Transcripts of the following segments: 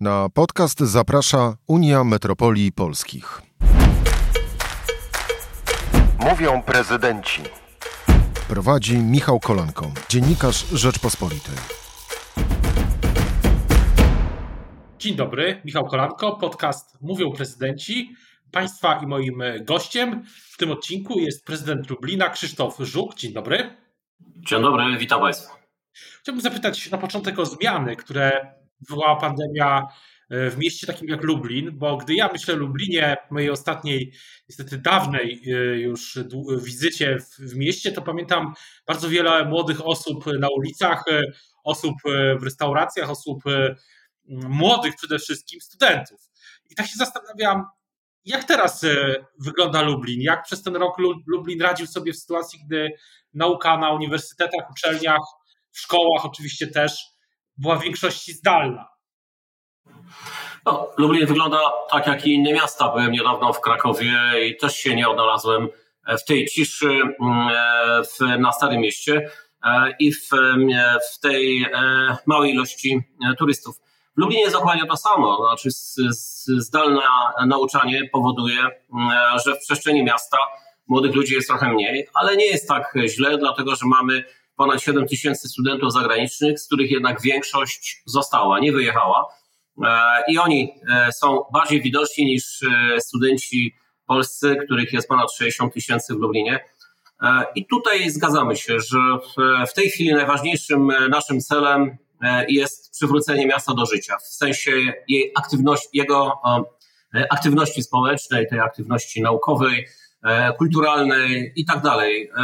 Na podcast zaprasza Unia Metropolii Polskich. Mówią prezydenci. Prowadzi Michał Kolanko, dziennikarz Rzeczpospolitej. Dzień dobry, Michał Kolanko, podcast Mówią prezydenci. Państwa i moim gościem w tym odcinku jest prezydent Lublina Krzysztof Żuk. Dzień dobry. Dzień dobry, witam Państwa. Chciałbym zapytać na początek o zmiany, które wywołała pandemia e, w mieście takim jak Lublin, bo gdy ja myślę o Lublinie, mojej ostatniej, niestety dawnej e, już wizycie w, mieście, to pamiętam bardzo wiele młodych osób na ulicach, e, osób w restauracjach, osób młodych przede wszystkim, studentów. I tak się zastanawiam, jak teraz wygląda Lublin? Jak przez ten rok Lublin radził sobie w sytuacji, gdy nauka na uniwersytetach, uczelniach, w szkołach oczywiście też była w większości zdalna. No, Lublin wygląda tak jak i inne miasta. Byłem niedawno w Krakowie i też się nie odnalazłem w tej ciszy mm, w, na Starym Mieście e, i w, w tej e, małej ilości e, turystów. W Lublinie jest dokładnie to samo. Znaczy, zdalne nauczanie powoduje, mm, że w przestrzeni miasta młodych ludzi jest trochę mniej, ale nie jest tak źle, dlatego że mamy ponad 7 tysięcy studentów zagranicznych, z których jednak większość została, nie wyjechała. E, I oni e, są bardziej widoczni niż e, studenci polscy, których jest ponad 60 tysięcy w Lublinie. I tutaj zgadzamy się, że w tej chwili najważniejszym naszym celem jest przywrócenie miasta do życia, w sensie jej aktywności, jego aktywności społecznej, tej aktywności naukowej, kulturalnej i tak dalej. E,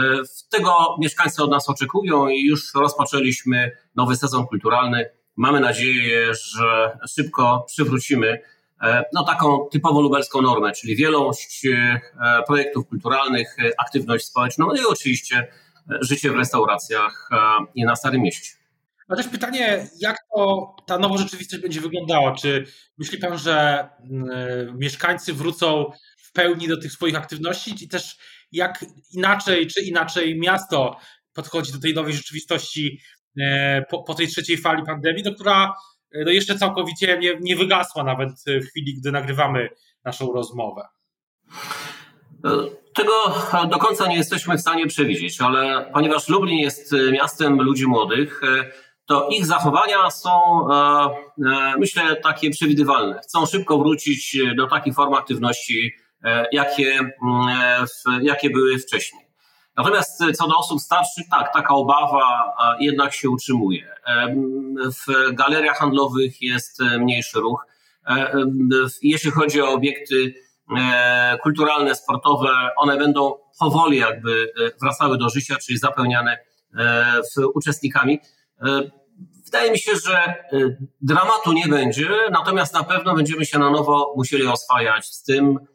tego mieszkańcy od nas oczekują i już rozpoczęliśmy nowy sezon kulturalny. Mamy nadzieję, że szybko przywrócimy e, no, taką typowo lubelską normę, czyli wielość projektów kulturalnych, aktywność społeczną no i oczywiście życie w restauracjach i na Starym Mieście. A też pytanie, jak to ta nowa rzeczywistość będzie wyglądała? Czy myśli Pan, że mieszkańcy wrócą pełni do tych swoich aktywności i też jak inaczej czy inaczej miasto podchodzi do tej nowej rzeczywistości e, po, po tej trzeciej fali pandemii, do która e, no jeszcze całkowicie nie, nie wygasła nawet w chwili, gdy nagrywamy naszą rozmowę. Tego do końca nie jesteśmy w stanie przewidzieć, ale ponieważ Lublin jest miastem ludzi młodych, e, to ich zachowania są, myślę, takie przewidywalne. Chcą szybko wrócić do takich form aktywności, E, jakie, mm, e, jakie były wcześniej. Natomiast co do osób starszych, tak, taka obawa jednak się utrzymuje. E, w galeriach handlowych jest mniejszy ruch. Jeśli chodzi o obiekty kulturalne, sportowe, one będą powoli jakby wracały do życia, czyli zapełniane uczestnikami. Wydaje mi się, że dramatu nie będzie, natomiast na pewno będziemy się na nowo musieli oswajać z tym, E,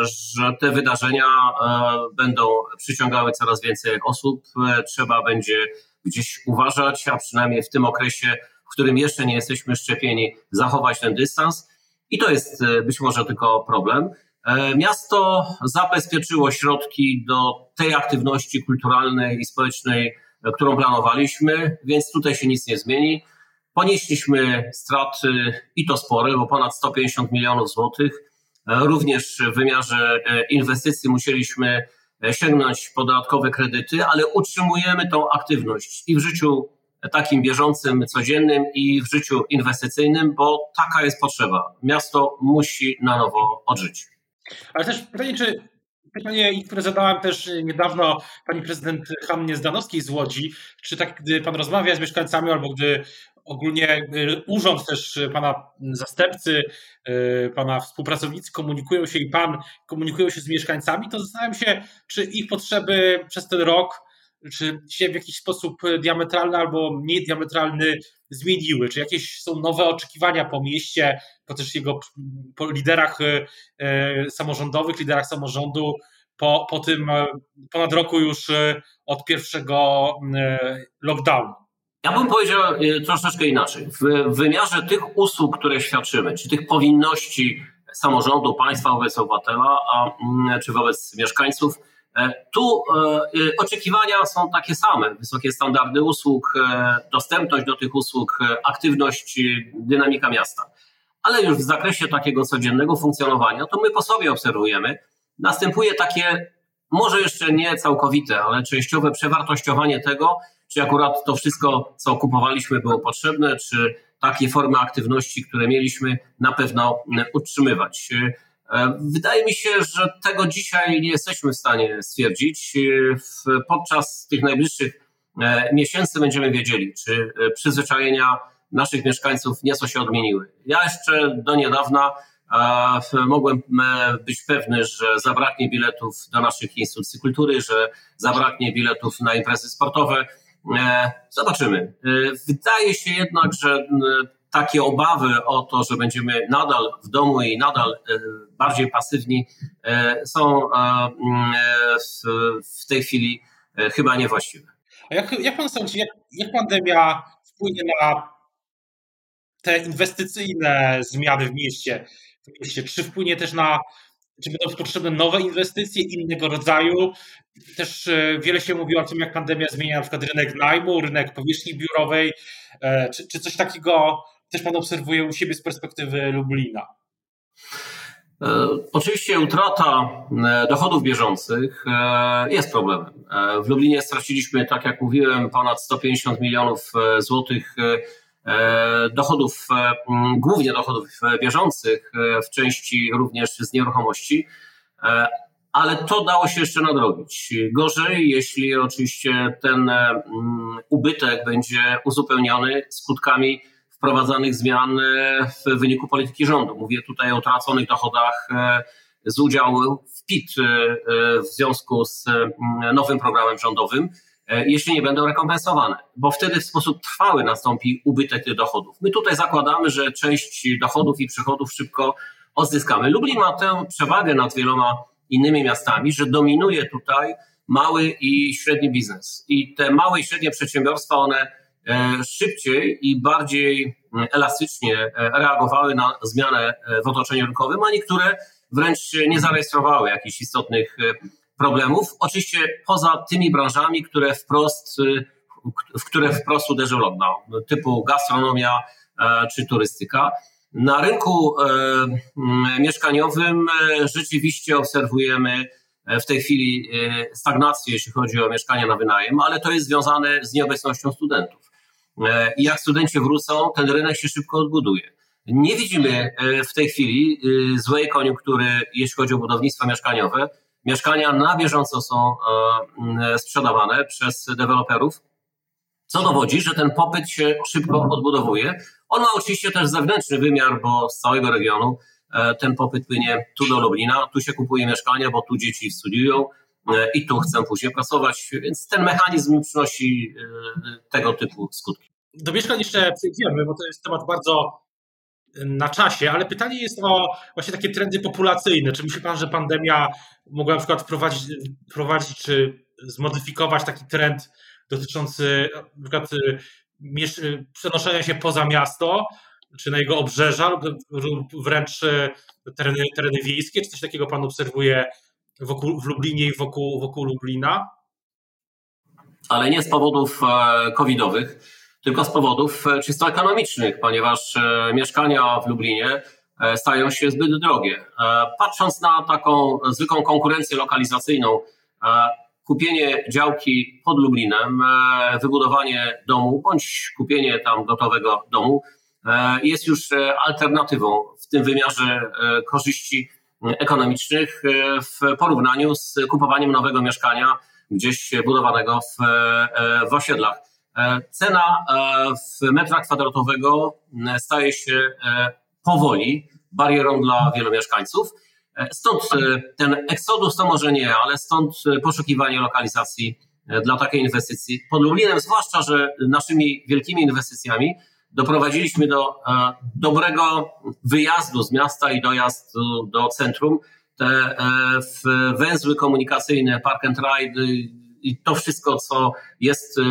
że te wydarzenia e, będą przyciągały coraz więcej osób. E, trzeba będzie gdzieś uważać, a przynajmniej w tym okresie, w którym jeszcze nie jesteśmy szczepieni, zachować ten dystans. I to jest być może tylko problem. Miasto zabezpieczyło środki do tej aktywności kulturalnej i społecznej, którą planowaliśmy, więc tutaj się nic nie zmieni. Ponieśliśmy straty i to spore, bo ponad 150 milionów złotych Również w wymiarze e, inwestycji musieliśmy e, sięgnąć po dodatkowe kredyty, ale utrzymujemy tą aktywność i w życiu takim bieżącym, codziennym i w życiu inwestycyjnym, bo taka jest potrzeba. Miasto musi na nowo odżyć. Ale też pytanie, czy pytanie, które zadałem też niedawno pani prezydent Hannie Zdanowskiej z Łodzi, czy tak, gdy pan rozmawia z mieszkańcami albo gdy ogólnie y, urząd też pana zastępcy, y, pana współpracownicy komunikują się i pan komunikują się z mieszkańcami, to zastanawiam się, czy ich potrzeby przez ten rok, czy się w jakiś sposób diametralny albo mniej diametralny zmieniły, czy jakieś są nowe oczekiwania po mieście, po też jego po liderach y, samorządowych, liderach samorządu, po, po tym ponad roku już od pierwszego lockdownu. Ja bym powiedział e, troszeczkę inaczej. W wymiarze tych usług, które świadczymy, czy tych powinności samorządu, państwa wobec obywatela, a, czy wobec mieszkańców, e, tu e, oczekiwania są takie same. Wysokie standardy usług, dostępność do tych usług, aktywność, dynamika miasta. ale już w zakresie takiego codziennego funkcjonowania, to my po sobie obserwujemy, następuje takie, może jeszcze nie całkowite, ale częściowe przewartościowanie tego, czy akurat to wszystko, co kupowaliśmy, było potrzebne, czy takie formy aktywności, które mieliśmy, na pewno utrzymywać. E, wydaje mi się, że tego dzisiaj nie jesteśmy w stanie stwierdzić. E, podczas tych najbliższych e, miesięcy będziemy wiedzieli, czy przyzwyczajenia naszych mieszkańców nieco się odmieniły. Ja jeszcze do niedawna mogłem być pewny, że zabraknie biletów do naszych instytucji kultury, że zabraknie biletów na imprezy sportowe. Zobaczymy. Wydaje się jednak, że takie obawy o to, że będziemy nadal w domu i nadal e, bardziej pasywni, e, są e, w tej chwili chyba niewłaściwe. A jak, jak pan sądzi, jak, jak pandemia wpłynie na te inwestycyjne zmiany w mieście? w mieście? Czy wpłynie też na, czy będą potrzebne nowe inwestycje innego rodzaju? Też wiele się mówi o tym, jak pandemia zmienia na przykład rynek najmu, rynek powierzchni biurowej. Czy, czy coś takiego też Pan obserwuje u siebie z perspektywy Lublina? E, oczywiście utrata e, dochodów bieżących e, jest problemem. W Lublinie straciliśmy, tak jak mówiłem, ponad 150 milionów złotych dochodów, głównie dochodów bieżących, w części również z nieruchomości, ale to dało się jeszcze nadrobić. Gorzej, jeśli oczywiście ten ubytek będzie uzupełniony skutkami wprowadzanych zmian e, w wyniku polityki rządu. Mówię tutaj o traconych dochodach e, z udziału w PIT e, w związku z nowym programem rządowym, jeśli nie będą rekompensowane, bo wtedy w sposób trwały nastąpi ubytek tych dochodów. My tutaj zakładamy, że część dochodów i przychodów szybko odzyskamy. Lublin ma tę przewagę nad wieloma innymi miastami, że dominuje tutaj mały i średni biznes. I te małe i średnie przedsiębiorstwa, one szybciej i bardziej mm, elastycznie e, reagowały na zmianę e, w otoczeniu rynkowym, a niektóre wręcz nie zarejestrowały jakichś istotnych problemów. Oczywiście poza tymi branżami, które wprost, w które wprost uderzył lockdown, typu gastronomia czy turystyka. Na rynku mieszkaniowym rzeczywiście obserwujemy w tej chwili stagnację, jeśli chodzi o mieszkania na wynajem, ale to jest związane z nieobecnością studentów. E, i jak studenci wrócą, ten rynek się szybko odbuduje. Nie widzimy e, w tej chwili e, złej koniunktury, jeśli chodzi o budownictwo mieszkaniowe. Mieszkania na bieżąco są sprzedawane przez deweloperów, co dowodzi, że ten popyt się szybko odbudowuje. On ma oczywiście też zewnętrzny wymiar, bo z całego regionu ten popyt płynie tu do Lublina, tu się kupuje mieszkania, bo tu dzieci studiują i tu chcą później pracować, więc ten mechanizm przynosi tego typu skutki. Do mieszkań jeszcze przejdziemy, bo to jest temat bardzo y, na czasie, ale pytanie jest o właśnie takie trendy populacyjne. Czy myśli Pan, że pandemia mogła na przykład wprowadzić, wprowadzić czy zmodyfikować taki trend dotyczący na przykład przenoszenia się poza miasto, czy na jego obrzeża, lub wręcz tereny, tereny wiejskie? Czy coś takiego Pan obserwuje wokół, w Lublinie i wokół, wokół Lublina? Ale nie z powodów e, covidowych tylko z powodów e, czysto ekonomicznych, ponieważ e, mieszkania w Lublinie stają się zbyt drogie. Patrząc na taką zwykłą konkurencję lokalizacyjną, kupienie działki pod Lublinem, wybudowanie domu bądź kupienie tam gotowego domu jest już alternatywą w tym wymiarze korzyści ekonomicznych w porównaniu z kupowaniem nowego mieszkania gdzieś budowanego w, w osiedlach. E, cena e, w metra kwadratowego e, staje się powoli barierą dla wielu mieszkańców. Stąd ten eksodus to może nie, ale stąd poszukiwanie lokalizacji dla takiej inwestycji. Pod Lublinem, zwłaszcza, że naszymi wielkimi inwestycjami doprowadziliśmy do dobrego wyjazdu z miasta i dojazdu do centrum. Te węzły komunikacyjne, park and ride, i to wszystko, co jest y,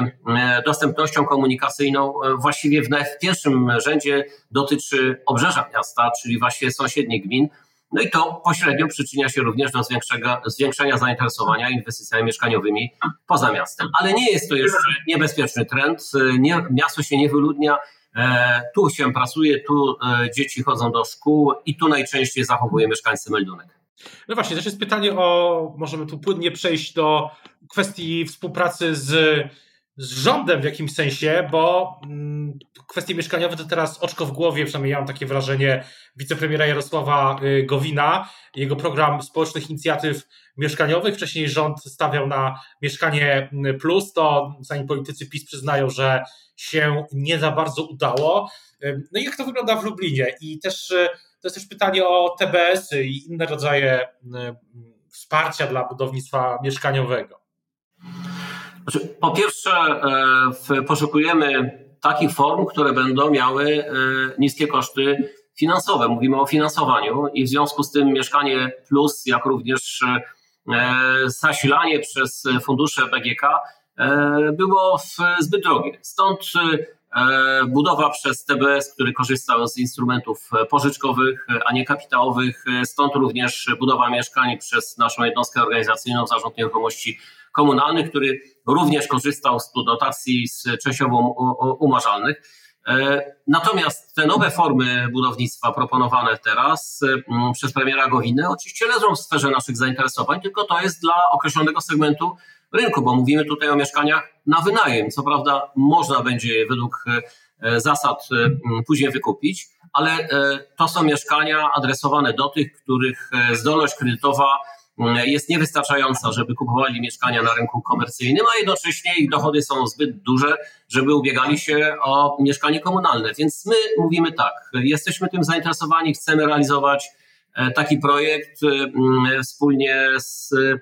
dostępnością komunikacyjną, właściwie w, pierwszym rzędzie dotyczy obrzeża miasta, czyli właśnie sąsiednich gmin. No i to pośrednio przyczynia się również do zwiększenia zainteresowania inwestycjami mieszkaniowymi poza miastem. Ale nie jest to jeszcze niebezpieczny trend. Nie, miasto się nie wyludnia. Tu się pracuje, tu dzieci chodzą do szkół i tu najczęściej zachowuje mieszkańcy meldunek. No właśnie, też jest pytanie o, możemy tu płynnie przejść do kwestii współpracy z, z rządem w jakimś sensie, bo mm, kwestie mieszkaniowe to teraz oczko w głowie, przynajmniej ja mam takie wrażenie, wicepremiera Jarosława y, Gowina, jego program społecznych inicjatyw mieszkaniowych. Wcześniej rząd stawiał na mieszkanie plus, to sami politycy PiS przyznają, że się nie za bardzo udało. No i jak to wygląda w Lublinie? I też y, to jest też pytanie o TBS-y i inne rodzaje y, wsparcia dla budownictwa mieszkaniowego. Znaczy, po pierwsze, e, poszukujemy takich form, które będą miały e, niskie koszty finansowe. Mówimy o finansowaniu i w związku z tym mieszkanie plus, jak również e, zasilanie przez fundusze BGK było zbyt drogie. Stąd budowa przez TBS, który korzystał z instrumentów pożyczkowych, a nie kapitałowych, stąd również budowa mieszkań przez naszą jednostkę organizacyjną Zarząd Nieruchomości komunalny, który również korzystał z dotacji z częściowo umarzalnych. E, natomiast te nowe formy budownictwa proponowane teraz przez premiera Gowinę oczywiście leżą w sferze naszych zainteresowań, tylko to jest dla określonego segmentu rynku, bo mówimy tutaj o mieszkaniach na wynajem. Co prawda można będzie je według e, zasad e, później wykupić, ale to są mieszkania adresowane do tych, których zdolność kredytowa jest niewystarczająca, żeby kupowali mieszkania na rynku komercyjnym, a jednocześnie ich dochody są zbyt duże, żeby ubiegali się o mieszkanie komunalne. Więc my mówimy tak, jesteśmy tym zainteresowani, chcemy realizować e, taki projekt e, wspólnie z e,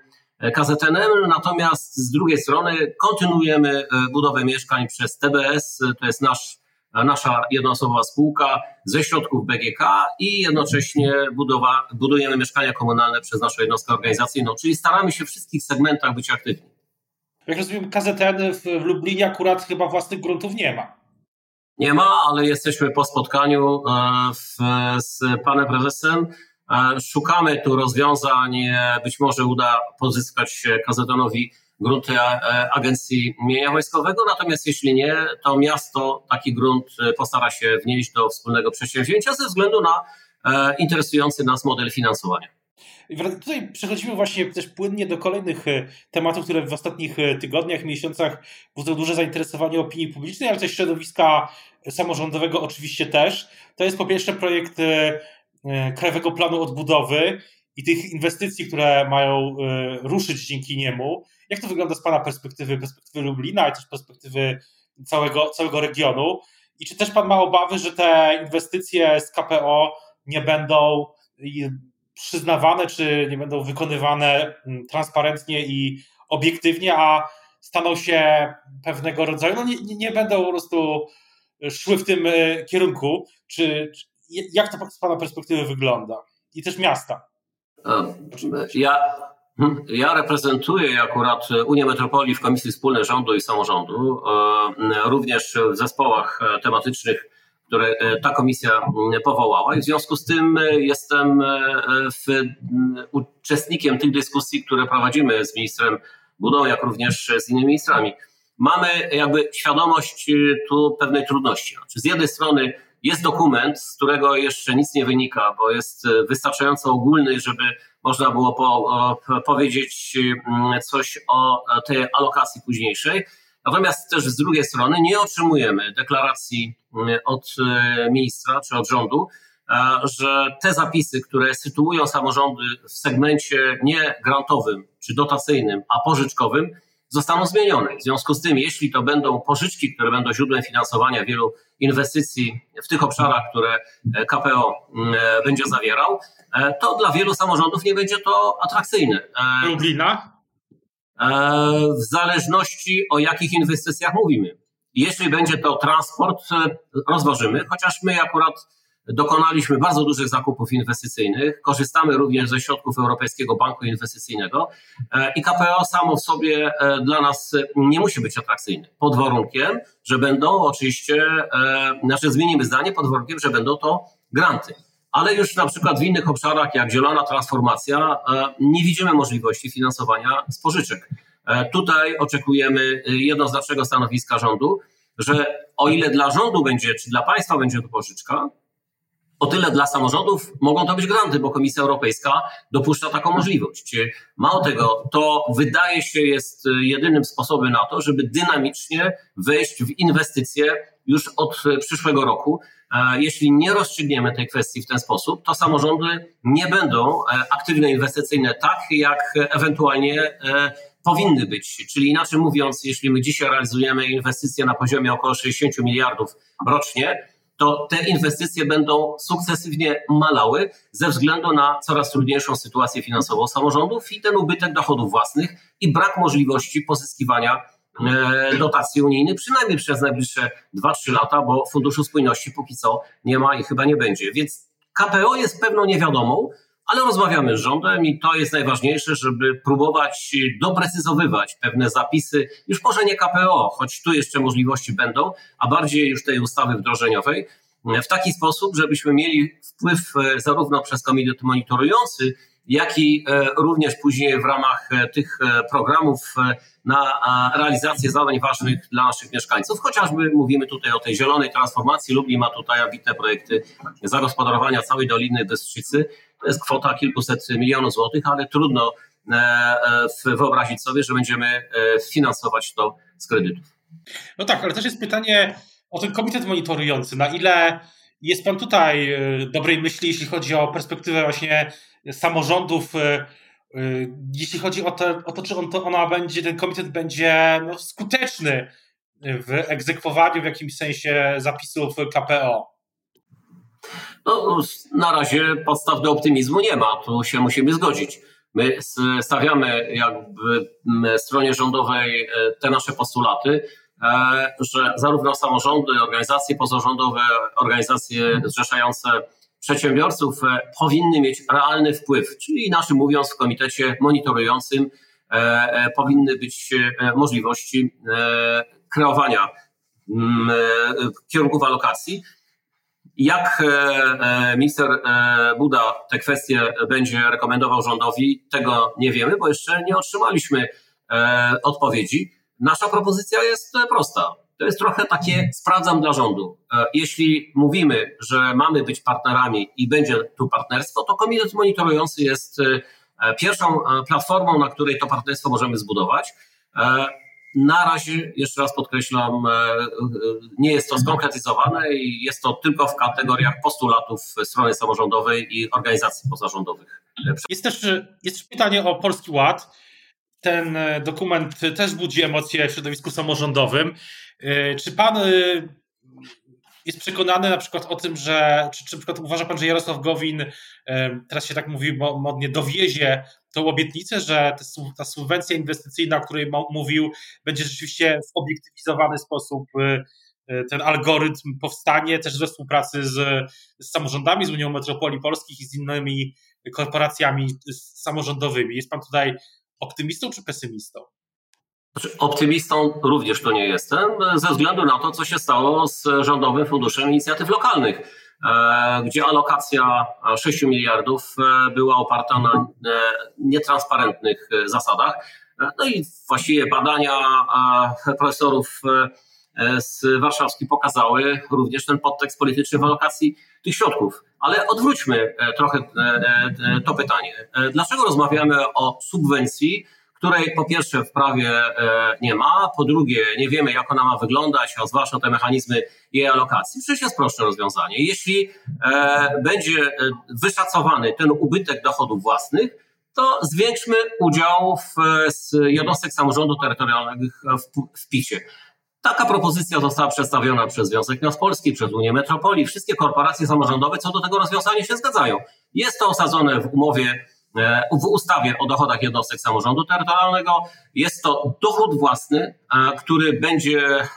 KZN-em, natomiast z drugiej strony kontynuujemy budowę mieszkań przez TBS, to jest nasz nasza jednoosobowa spółka ze środków BGK i jednocześnie budowa, budujemy mieszkania komunalne przez naszą jednostkę organizacyjną, czyli staramy się w wszystkich segmentach być aktywni. Jak rozumiem, KZN w Lublinie akurat chyba własnych gruntów nie ma. Nie ma, ale jesteśmy po spotkaniu e, w, z panem prezesem. Szukamy tu rozwiązań. Być może uda pozyskać KZN-owi grunty e, Agencji Mienia Wojskowego, natomiast jeśli nie, to miasto taki grunt e, postara się wnieść do wspólnego przedsięwzięcia ze względu na e, interesujący nas model finansowania. Tutaj przechodzimy właśnie też płynnie do kolejnych tematów, które w ostatnich tygodniach, miesiącach budzą duże zainteresowanie opinii publicznej, ale też środowiska samorządowego oczywiście też. To jest po pierwsze projekt Krajowego Planu Odbudowy i tych inwestycji, które mają ruszyć dzięki niemu. Jak to wygląda z Pana perspektywy, perspektywy Lublina i też perspektywy całego, całego regionu? I czy też Pan ma obawy, że te inwestycje z KPO nie będą przyznawane, czy nie będą wykonywane mm, transparentnie i obiektywnie, a staną się pewnego rodzaju, no nie, nie będą po prostu szły w tym e, kierunku? Czy jak to z Pana perspektywy wygląda? I też miasta. Ja Hmm? Ja reprezentuję akurat Unię Metropolii w Komisji Wspólnej Rządu i Samorządu, e, również w zespołach tematycznych, które e, ta komisja powołała i w związku z tym jestem e, w, uczestnikiem tych dyskusji, które prowadzimy z ministrem Budą, jak również z innymi ministrami. Mamy jakby świadomość tu pewnej trudności. Znaczy z jednej strony jest dokument, z którego jeszcze nic nie wynika, bo jest wystarczająco ogólny, żeby można było po, powiedzieć mm, coś o tej alokacji późniejszej. Natomiast też z drugiej strony nie otrzymujemy deklaracji mm, od e, ministra czy od rządu, e, że te zapisy, które sytuują samorządy w segmencie nie grantowym czy dotacyjnym, a pożyczkowym, zostaną zmienione. W związku z tym, jeśli to będą pożyczki, które będą źródłem finansowania wielu inwestycji w tych obszarach, które e, KPO mm, będzie zawierał, E, to dla wielu samorządów nie będzie to atrakcyjne. E, Lublina? E, w zależności o jakich inwestycjach mówimy. Jeśli będzie to transport, rozważymy, chociaż my akurat dokonaliśmy bardzo dużych zakupów inwestycyjnych, korzystamy również ze środków Europejskiego Banku Inwestycyjnego i KPO samo w sobie dla nas nie musi być atrakcyjne. Pod warunkiem, że będą oczywiście, znaczy zmienimy zdanie, pod warunkiem, że będą to granty ale już na przykład w innych obszarach, jak zielona transformacja, e, nie widzimy możliwości finansowania z pożyczek. E, tutaj oczekujemy jednoznacznego stanowiska rządu. że o ile dla rządu będzie, czy dla państwa będzie to pożyczka, o tyle dla samorządów mogą to być granty, bo Komisja Europejska dopuszcza taką możliwość. Mało tego, to wydaje się jest jedynym sposobem na to, żeby dynamicznie wejść w inwestycje już od przyszłego roku. E, jeśli nie rozstrzygniemy tej kwestii w ten sposób, to samorządy nie będą e, aktywne inwestycyjne tak, jak ewentualnie e, powinny być. Czyli inaczej mówiąc, jeśli my dzisiaj realizujemy inwestycje na poziomie około 60 miliardów rocznie, to te inwestycje będą sukcesywnie malały ze względu na coraz trudniejszą sytuację finansową samorządów i ten ubytek dochodów własnych i brak możliwości pozyskiwania e, dotacji unijnych, przynajmniej przez najbliższe 2-3 lata, bo Funduszu Spójności póki co nie ma i chyba nie będzie. Więc KPO jest pewną niewiadomą, ale rozmawiamy z rządem i to jest najważniejsze, żeby próbować doprecyzowywać pewne zapisy, już może nie KPO, choć tu jeszcze możliwości będą, a bardziej już tej ustawy wdrożeniowej, w taki sposób, żebyśmy mieli wpływ e, zarówno przez komitet monitorujący, jak i e, również później w ramach e, tych programów na realizację zadań ważnych dla naszych mieszkańców. Chociażby mówimy tutaj o tej zielonej transformacji. Lublin ma tutaj ambitne projekty zagospodarowania całej Doliny Bystrzycy. To jest kwota kilkuset milionów złotych, ale trudno wyobrazić sobie, że będziemy finansować to z kredytów. No tak, ale też jest pytanie, o ten komitet monitorujący, na ile jest Pan tutaj e, dobrej myśli, jeśli chodzi o perspektywę właśnie samorządów, e, e, jeśli chodzi o to, o to czy on, to ona będzie, ten komitet będzie no, skuteczny w egzekwowaniu w jakimś sensie zapisów KPO? No, na razie podstaw do optymizmu nie ma, tu się musimy zgodzić. My stawiamy jakby stronie rządowej te nasze postulaty, że zarówno samorządy, organizacje pozarządowe, organizacje zrzeszające przedsiębiorców e, powinny mieć realny wpływ, czyli naszym mówiąc w komitecie monitorującym e, powinny być możliwości kreowania mm, kierunków alokacji. Jak minister Buda te kwestie będzie rekomendował rządowi, tego nie wiemy, bo jeszcze nie otrzymaliśmy odpowiedzi. Nasza propozycja jest e, prosta. To jest trochę takie sprawdzam dla rządu. E, jeśli mówimy, że mamy być partnerami i będzie tu partnerstwo, to komitet monitorujący jest e, pierwszą platformą, na której to partnerstwo możemy zbudować. Na razie, jeszcze raz podkreślam, nie jest to skonkretyzowane i jest to tylko w kategoriach postulatów strony samorządowej i organizacji pozarządowych. Jest też, jest pytanie o Polski Ład ten e, dokument też budzi emocje w środowisku samorządowym. E, czy pan e, jest przekonany na przykład o tym, że, czy, czy przykład uważa pan, że Jarosław Gowin, teraz się tak mówi modnie, dowiezie tą obietnicę, że ta subwencja inwestycyjna, o której mówił, będzie rzeczywiście w obiektywizowany sposób ten algorytm powstanie też we współpracy z, z samorządami, z Unią Metropolii Polskich i z innymi korporacjami samorządowymi. Jest pan tutaj Optymistą czy pesymistą? Znaczy, optymistą również to nie jestem, ze względu na to, co się stało z Rządowym Funduszem Inicjatyw Lokalnych, e, gdzie alokacja 6 miliardów e, była oparta na e, nietransparentnych zasadach. No i właściwie badania profesorów z warszawskich pokazały również ten podtekst polityczny w alokacji tych środków. Ale odwróćmy e, trochę e, e, to pytanie. Dlaczego rozmawiamy o subwencji, której po pierwsze w prawie nie ma, po drugie nie wiemy, jak ona ma wyglądać, a zwłaszcza te mechanizmy jej alokacji? Przecież jest prostsze rozwiązanie. Jeśli będzie wyszacowany ten ubytek dochodów własnych, to zwiększmy udział w jednostek samorządu terytorialnego w, w PIT-ie. Taka propozycja została przedstawiona przez Związek Miast Polski, przez Unię Metropolii. Wszystkie korporacje samorządowe co do tego rozwiązania się zgadzają. Jest to osadzone w umowie, e, w ustawie o dochodach jednostek samorządu terytorialnego. Jest to dochód własny, e, który będzie e,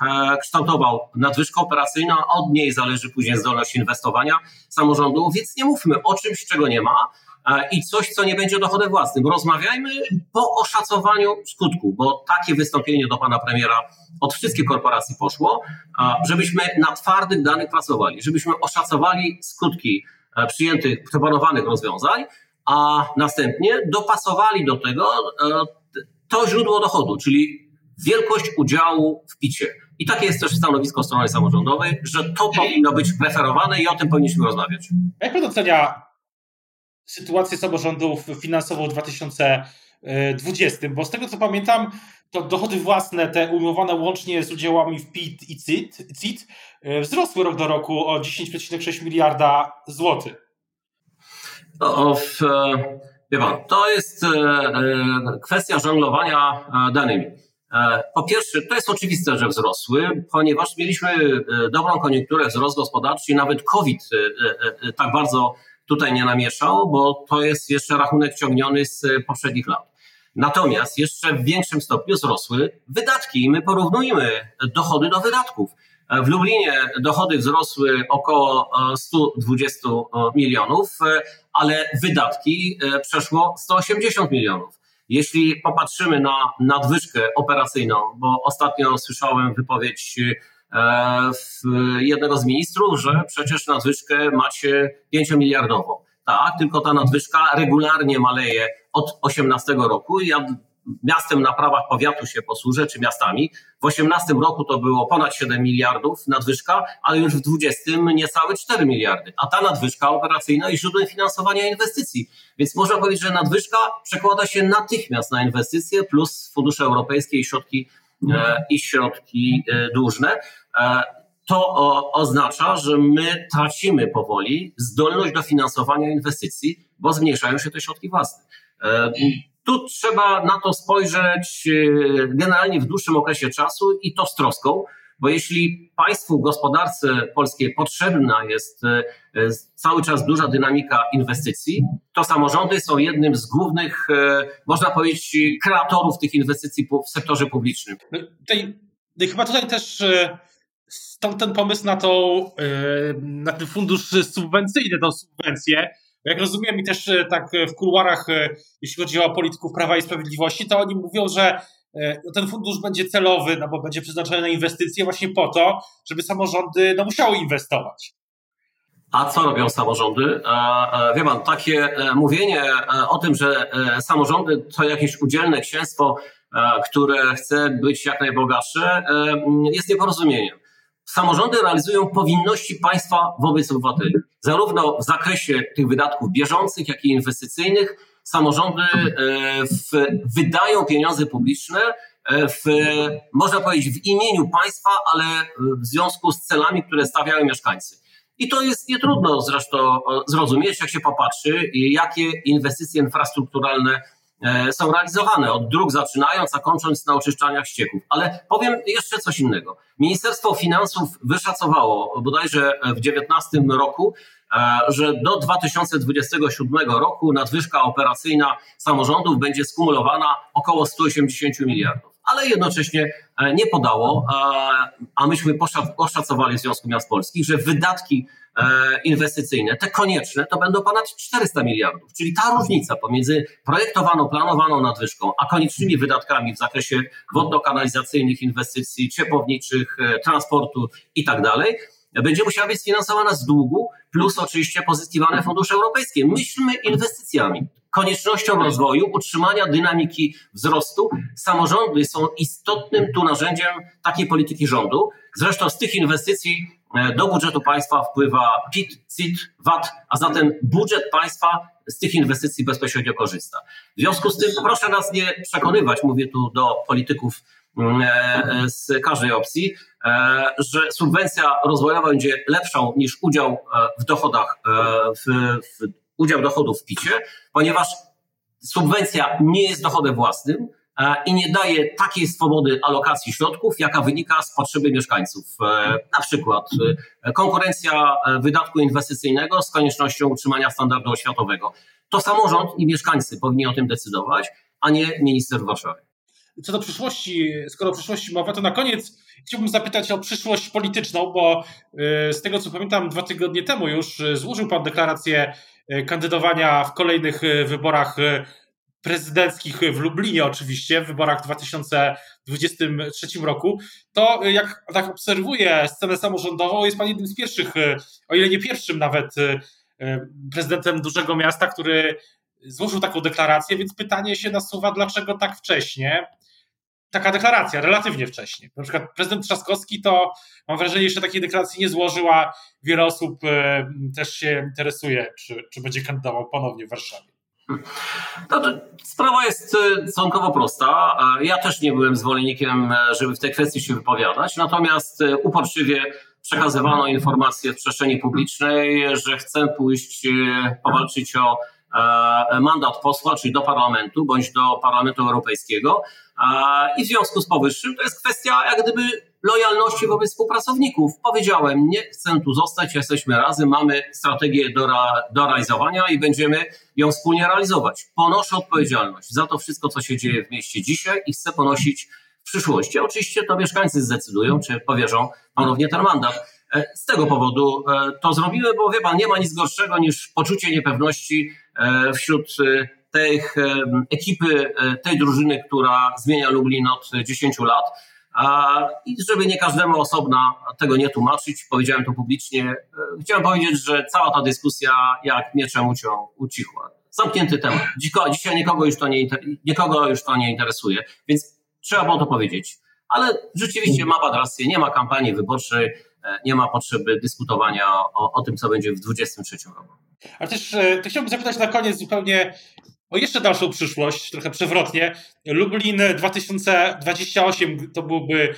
kształtował nadwyżkę operacyjną, a od niej zależy później zdolność inwestowania samorządu, więc nie mówmy o czymś, czego nie ma i coś, co nie będzie dochodem własnym. Rozmawiajmy po oszacowaniu skutku, bo takie wystąpienie do pana premiera od wszystkich korporacji poszło, żebyśmy na twardych danych pracowali, żebyśmy oszacowali skutki e, przyjętych, proponowanych rozwiązań, a następnie dopasowali do tego e, to źródło dochodu, czyli wielkość udziału w picie. I takie jest też stanowisko strony samorządowej, że to powinno być preferowane i o tym powinniśmy rozmawiać. Jak pan ocenia sytuację samorządów finansową w 2020? Bo z tego co pamiętam, to dochody własne, te ujmowane łącznie z udziałami w PIT i CIT, CIT wzrosły rok do roku o 10,6 miliarda złotych. No, to jest e, e, kwestia żonglowania e, danymi. Po pierwsze, to jest oczywiste, że wzrosły, ponieważ mieliśmy dobrą koniunkturę, wzrost gospodarczy nawet COVID tak bardzo tutaj nie namieszał, bo to jest jeszcze rachunek ciągniony z poprzednich lat. Natomiast jeszcze w większym stopniu wzrosły wydatki i my porównujmy dochody do wydatków. W Lublinie dochody wzrosły około 120 milionów, ale wydatki przeszło 180 milionów. Jeśli popatrzymy na nadwyżkę operacyjną, bo ostatnio słyszałem wypowiedź e, jednego z ministrów, że przecież nadwyżkę macie 5-miliardową. Tak, tylko ta nadwyżka regularnie maleje od 18 roku. Ja miastem na prawach powiatu się posłużę, czy miastami. W 18 roku to było ponad 7 miliardów nadwyżka, ale już w 20 niecałe 4 miliardy. A ta nadwyżka operacyjna jest źródłem finansowania inwestycji. Więc można powiedzieć, że nadwyżka przekłada się natychmiast na inwestycje plus fundusze europejskie i środki, i środki e, dłużne. E, to oznacza, że my tracimy powoli zdolność do finansowania inwestycji, bo zmniejszają się te środki własne. Tu trzeba na to spojrzeć e, generalnie w dłuższym okresie czasu i to z troską, bo jeśli państwu, gospodarce polskiej potrzebna jest e, e, cały czas duża dynamika inwestycji, to samorządy są jednym z głównych, można powiedzieć, kreatorów tych inwestycji w sektorze publicznym. No, tutaj, no chyba tutaj też stąd ten pomysł na, tą, na ten fundusz subwencyjny, tą subwencję, jak rozumiem i też e, tak e, w kuluarach, e, jeśli chodzi o polityków Prawa i Sprawiedliwości, to oni mówią, że ten fundusz będzie celowy, no bo będzie przeznaczony na inwestycje właśnie po to, żeby samorządy no, musiały inwestować. A co robią samorządy? Wie pan, takie mówienie o tym, że samorządy to jakieś udzielne księstwo, które chce być jak najbogatsze, jest nieporozumieniem samorządy realizują powinności państwa wobec obywateli. Zarówno w zakresie tych wydatków bieżących, jak i inwestycyjnych, samorządy e, w, wydają pieniądze publiczne e, w, można powiedzieć, w imieniu państwa, ale w związku z celami, które stawiają mieszkańcy. I to jest nietrudno zresztą zrozumieć, jak się popatrzy, jakie inwestycje infrastrukturalne E, są realizowane od dróg zaczynając, a kończąc na oczyszczaniach ścieków. Ale powiem jeszcze coś innego. Ministerstwo Finansów wyszacowało bodajże w 2019 roku, e, że do 2027 roku nadwyżka operacyjna samorządów będzie skumulowana około 180 miliardów. Ale jednocześnie e, nie podało, a myśmy oszacowali w Związku Miast Polskich, że wydatki E, inwestycyjne, te konieczne, to będą ponad 400 miliardów. Czyli ta różnica pomiędzy projektowaną, planowaną nadwyżką, a koniecznymi wydatkami w zakresie wodno-kanalizacyjnych inwestycji, ciepłowniczych, e, transportu i tak dalej, będzie musiała być sfinansowana z długu, plus oczywiście pozyskiwane fundusze europejskie. Myślmy inwestycjami, koniecznością rozwoju, utrzymania dynamiki wzrostu. Samorządy są istotnym tu narzędziem takiej polityki rządu. Zresztą z tych inwestycji E, do budżetu państwa wpływa PIT, CIT, VAT, a zatem budżet państwa z tych inwestycji bezpośrednio korzysta. W związku z tym proszę nas nie przekonywać, mówię tu do polityków e, z każdej opcji, e, że subwencja rozwojowa będzie lepszą niż udział w dochodach, w, w udział dochodów w PIT-ie, ponieważ subwencja nie jest dochodem własnym, E, i nie daje takiej swobody alokacji środków, jaka wynika z potrzeby mieszkańców. E, na przykład e, konkurencja wydatku inwestycyjnego z koniecznością utrzymania standardu oświatowego. To samorząd i mieszkańcy powinni o tym decydować, a nie minister w Warszawie. Co do przyszłości, skoro o przyszłości mowa, to na koniec chciałbym zapytać o przyszłość polityczną, bo z tego co pamiętam, dwa tygodnie temu już złożył Pan deklarację kandydowania w kolejnych wyborach prezydenckich w Lublinie oczywiście, w wyborach w 2023 roku, to jak tak obserwuję scenę samorządową, jest pan jednym z pierwszych, o ile nie pierwszym nawet prezydentem dużego miasta, który złożył taką deklarację, więc pytanie się nasuwa, dlaczego tak wcześnie? Taka deklaracja relatywnie wcześnie. Na przykład prezydent Trzaskowski to mam wrażenie, jeszcze takiej deklaracji nie złożyła. Wiele osób e, też się interesuje, czy, czy będzie kandydował ponownie w Warszawie. No sprawa jest stosunkowo prosta. Ja też nie byłem zwolennikiem, żeby w tej kwestii się wypowiadać, natomiast uporczywie przekazywano informacje w przestrzeni publicznej, że chcę pójść powalczyć o E, mandat posła, czyli do parlamentu bądź do Parlamentu Europejskiego. I w związku z powyższym to jest kwestia jak gdyby lojalności wobec współpracowników. Powiedziałem, nie chcę tu zostać, jesteśmy razem, mamy strategię do, do realizowania i będziemy ją wspólnie realizować. Ponoszę odpowiedzialność za to wszystko, co się dzieje w mieście dzisiaj i chcę ponosić w przyszłości. Oczywiście to mieszkańcy zdecydują, czy powierzą ponownie ten mandat. E, z tego powodu e, to zrobimy, bo wie pan, nie ma nic gorszego niż poczucie niepewności e, wśród tej ekipy, tej drużyny, która zmienia Lublin od 10 lat. I żeby nie każdemu osobna tego nie tłumaczyć, powiedziałem to publicznie, chciałem powiedzieć, że cała ta dyskusja jak mieczem uciął, ucichła. Zamknięty temat. Dzisiaj nikogo już, to nie, nikogo już to nie interesuje, więc trzeba było to powiedzieć. Ale rzeczywiście ma pan rację, nie ma kampanii wyborczej, E, nie ma potrzeby dyskutowania o, o tym, co będzie w 2023 roku. Ale też e, to chciałbym zapytać na koniec zupełnie o jeszcze dalszą przyszłość, trochę przewrotnie. Lublin 2028 to byłby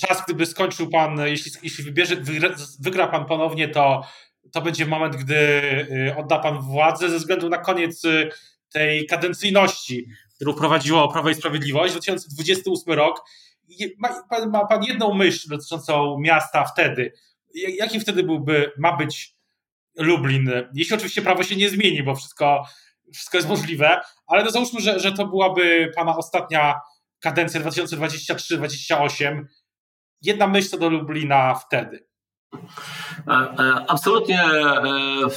czas, gdyby skończył pan, jeśli, jeśli wybierze, wygra, wygra pan ponownie, to, to będzie moment, gdy e, odda pan władzę ze względu na koniec tej kadencyjności, którą prowadziło Prawo i Sprawiedliwość. 2028 rok ma pan, ma pan jedną myśl dotyczącą miasta wtedy. Jaki wtedy byłby, ma być Lublin? Jeśli oczywiście prawo się nie zmieni, bo wszystko, wszystko jest możliwe, ale no załóżmy, że, że to byłaby pana ostatnia kadencja 2023-2028. Jedna myśl co do Lublina wtedy. E, e, absolutnie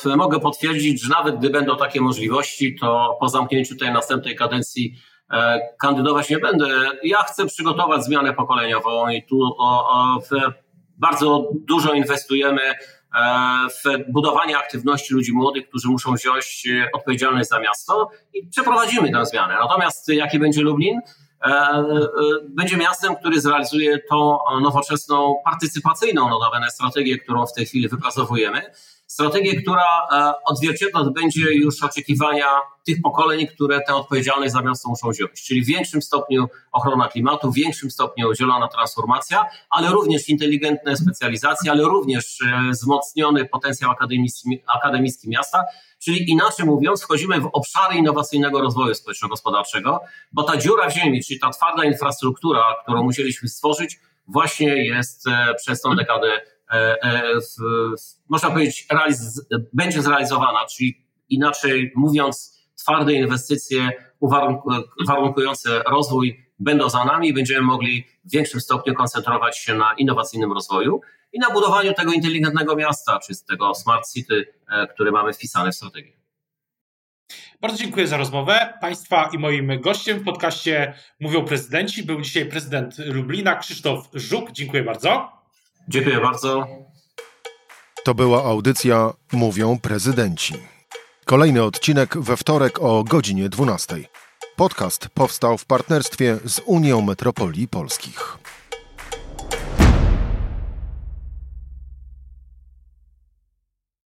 e, mogę potwierdzić, że nawet gdy będą takie możliwości, to po zamknięciu tej następnej kadencji kandydować nie będę. Ja chcę przygotować zmianę pokoleniową i tu o, o, bardzo dużo inwestujemy w budowanie aktywności ludzi młodych, którzy muszą wziąć odpowiedzialność za miasto i przeprowadzimy tę zmianę. Natomiast jaki będzie Lublin? E, będzie miastem, który zrealizuje tą nowoczesną, partycypacyjną notabene strategię, którą w tej chwili wypracowujemy strategię, która e, odzwierciedlać będzie już oczekiwania tych pokoleń, które tę odpowiedzialność za miasto muszą wziąć. Czyli w większym stopniu ochrona klimatu, w większym stopniu zielona transformacja, ale również inteligentne specjalizacje, ale również e, wzmocniony potencjał akademicki, akademicki miasta. Czyli inaczej mówiąc, wchodzimy w obszary innowacyjnego rozwoju społeczno-gospodarczego, bo ta dziura w ziemi, czyli ta twarda infrastruktura, którą musieliśmy stworzyć, właśnie jest e, przez tą dekadę E, e, można powiedzieć, realiz- będzie zrealizowana, czyli inaczej mówiąc, twarde inwestycje warunkujące rozwój będą za nami i będziemy mogli w większym stopniu koncentrować się na innowacyjnym rozwoju i na budowaniu tego inteligentnego miasta, czy tego smart city, e, który mamy wpisane w strategię. Bardzo dziękuję za rozmowę. Państwa i moim gościem w podcaście Mówią Prezydenci był dzisiaj prezydent Lublina Krzysztof Żuk. Dziękuję bardzo. Dziękuję bardzo. To była audycja Mówią Prezydenci. Kolejny odcinek we wtorek o godzinie 12. Podcast powstał w partnerstwie z Unią Metropolii Polskich.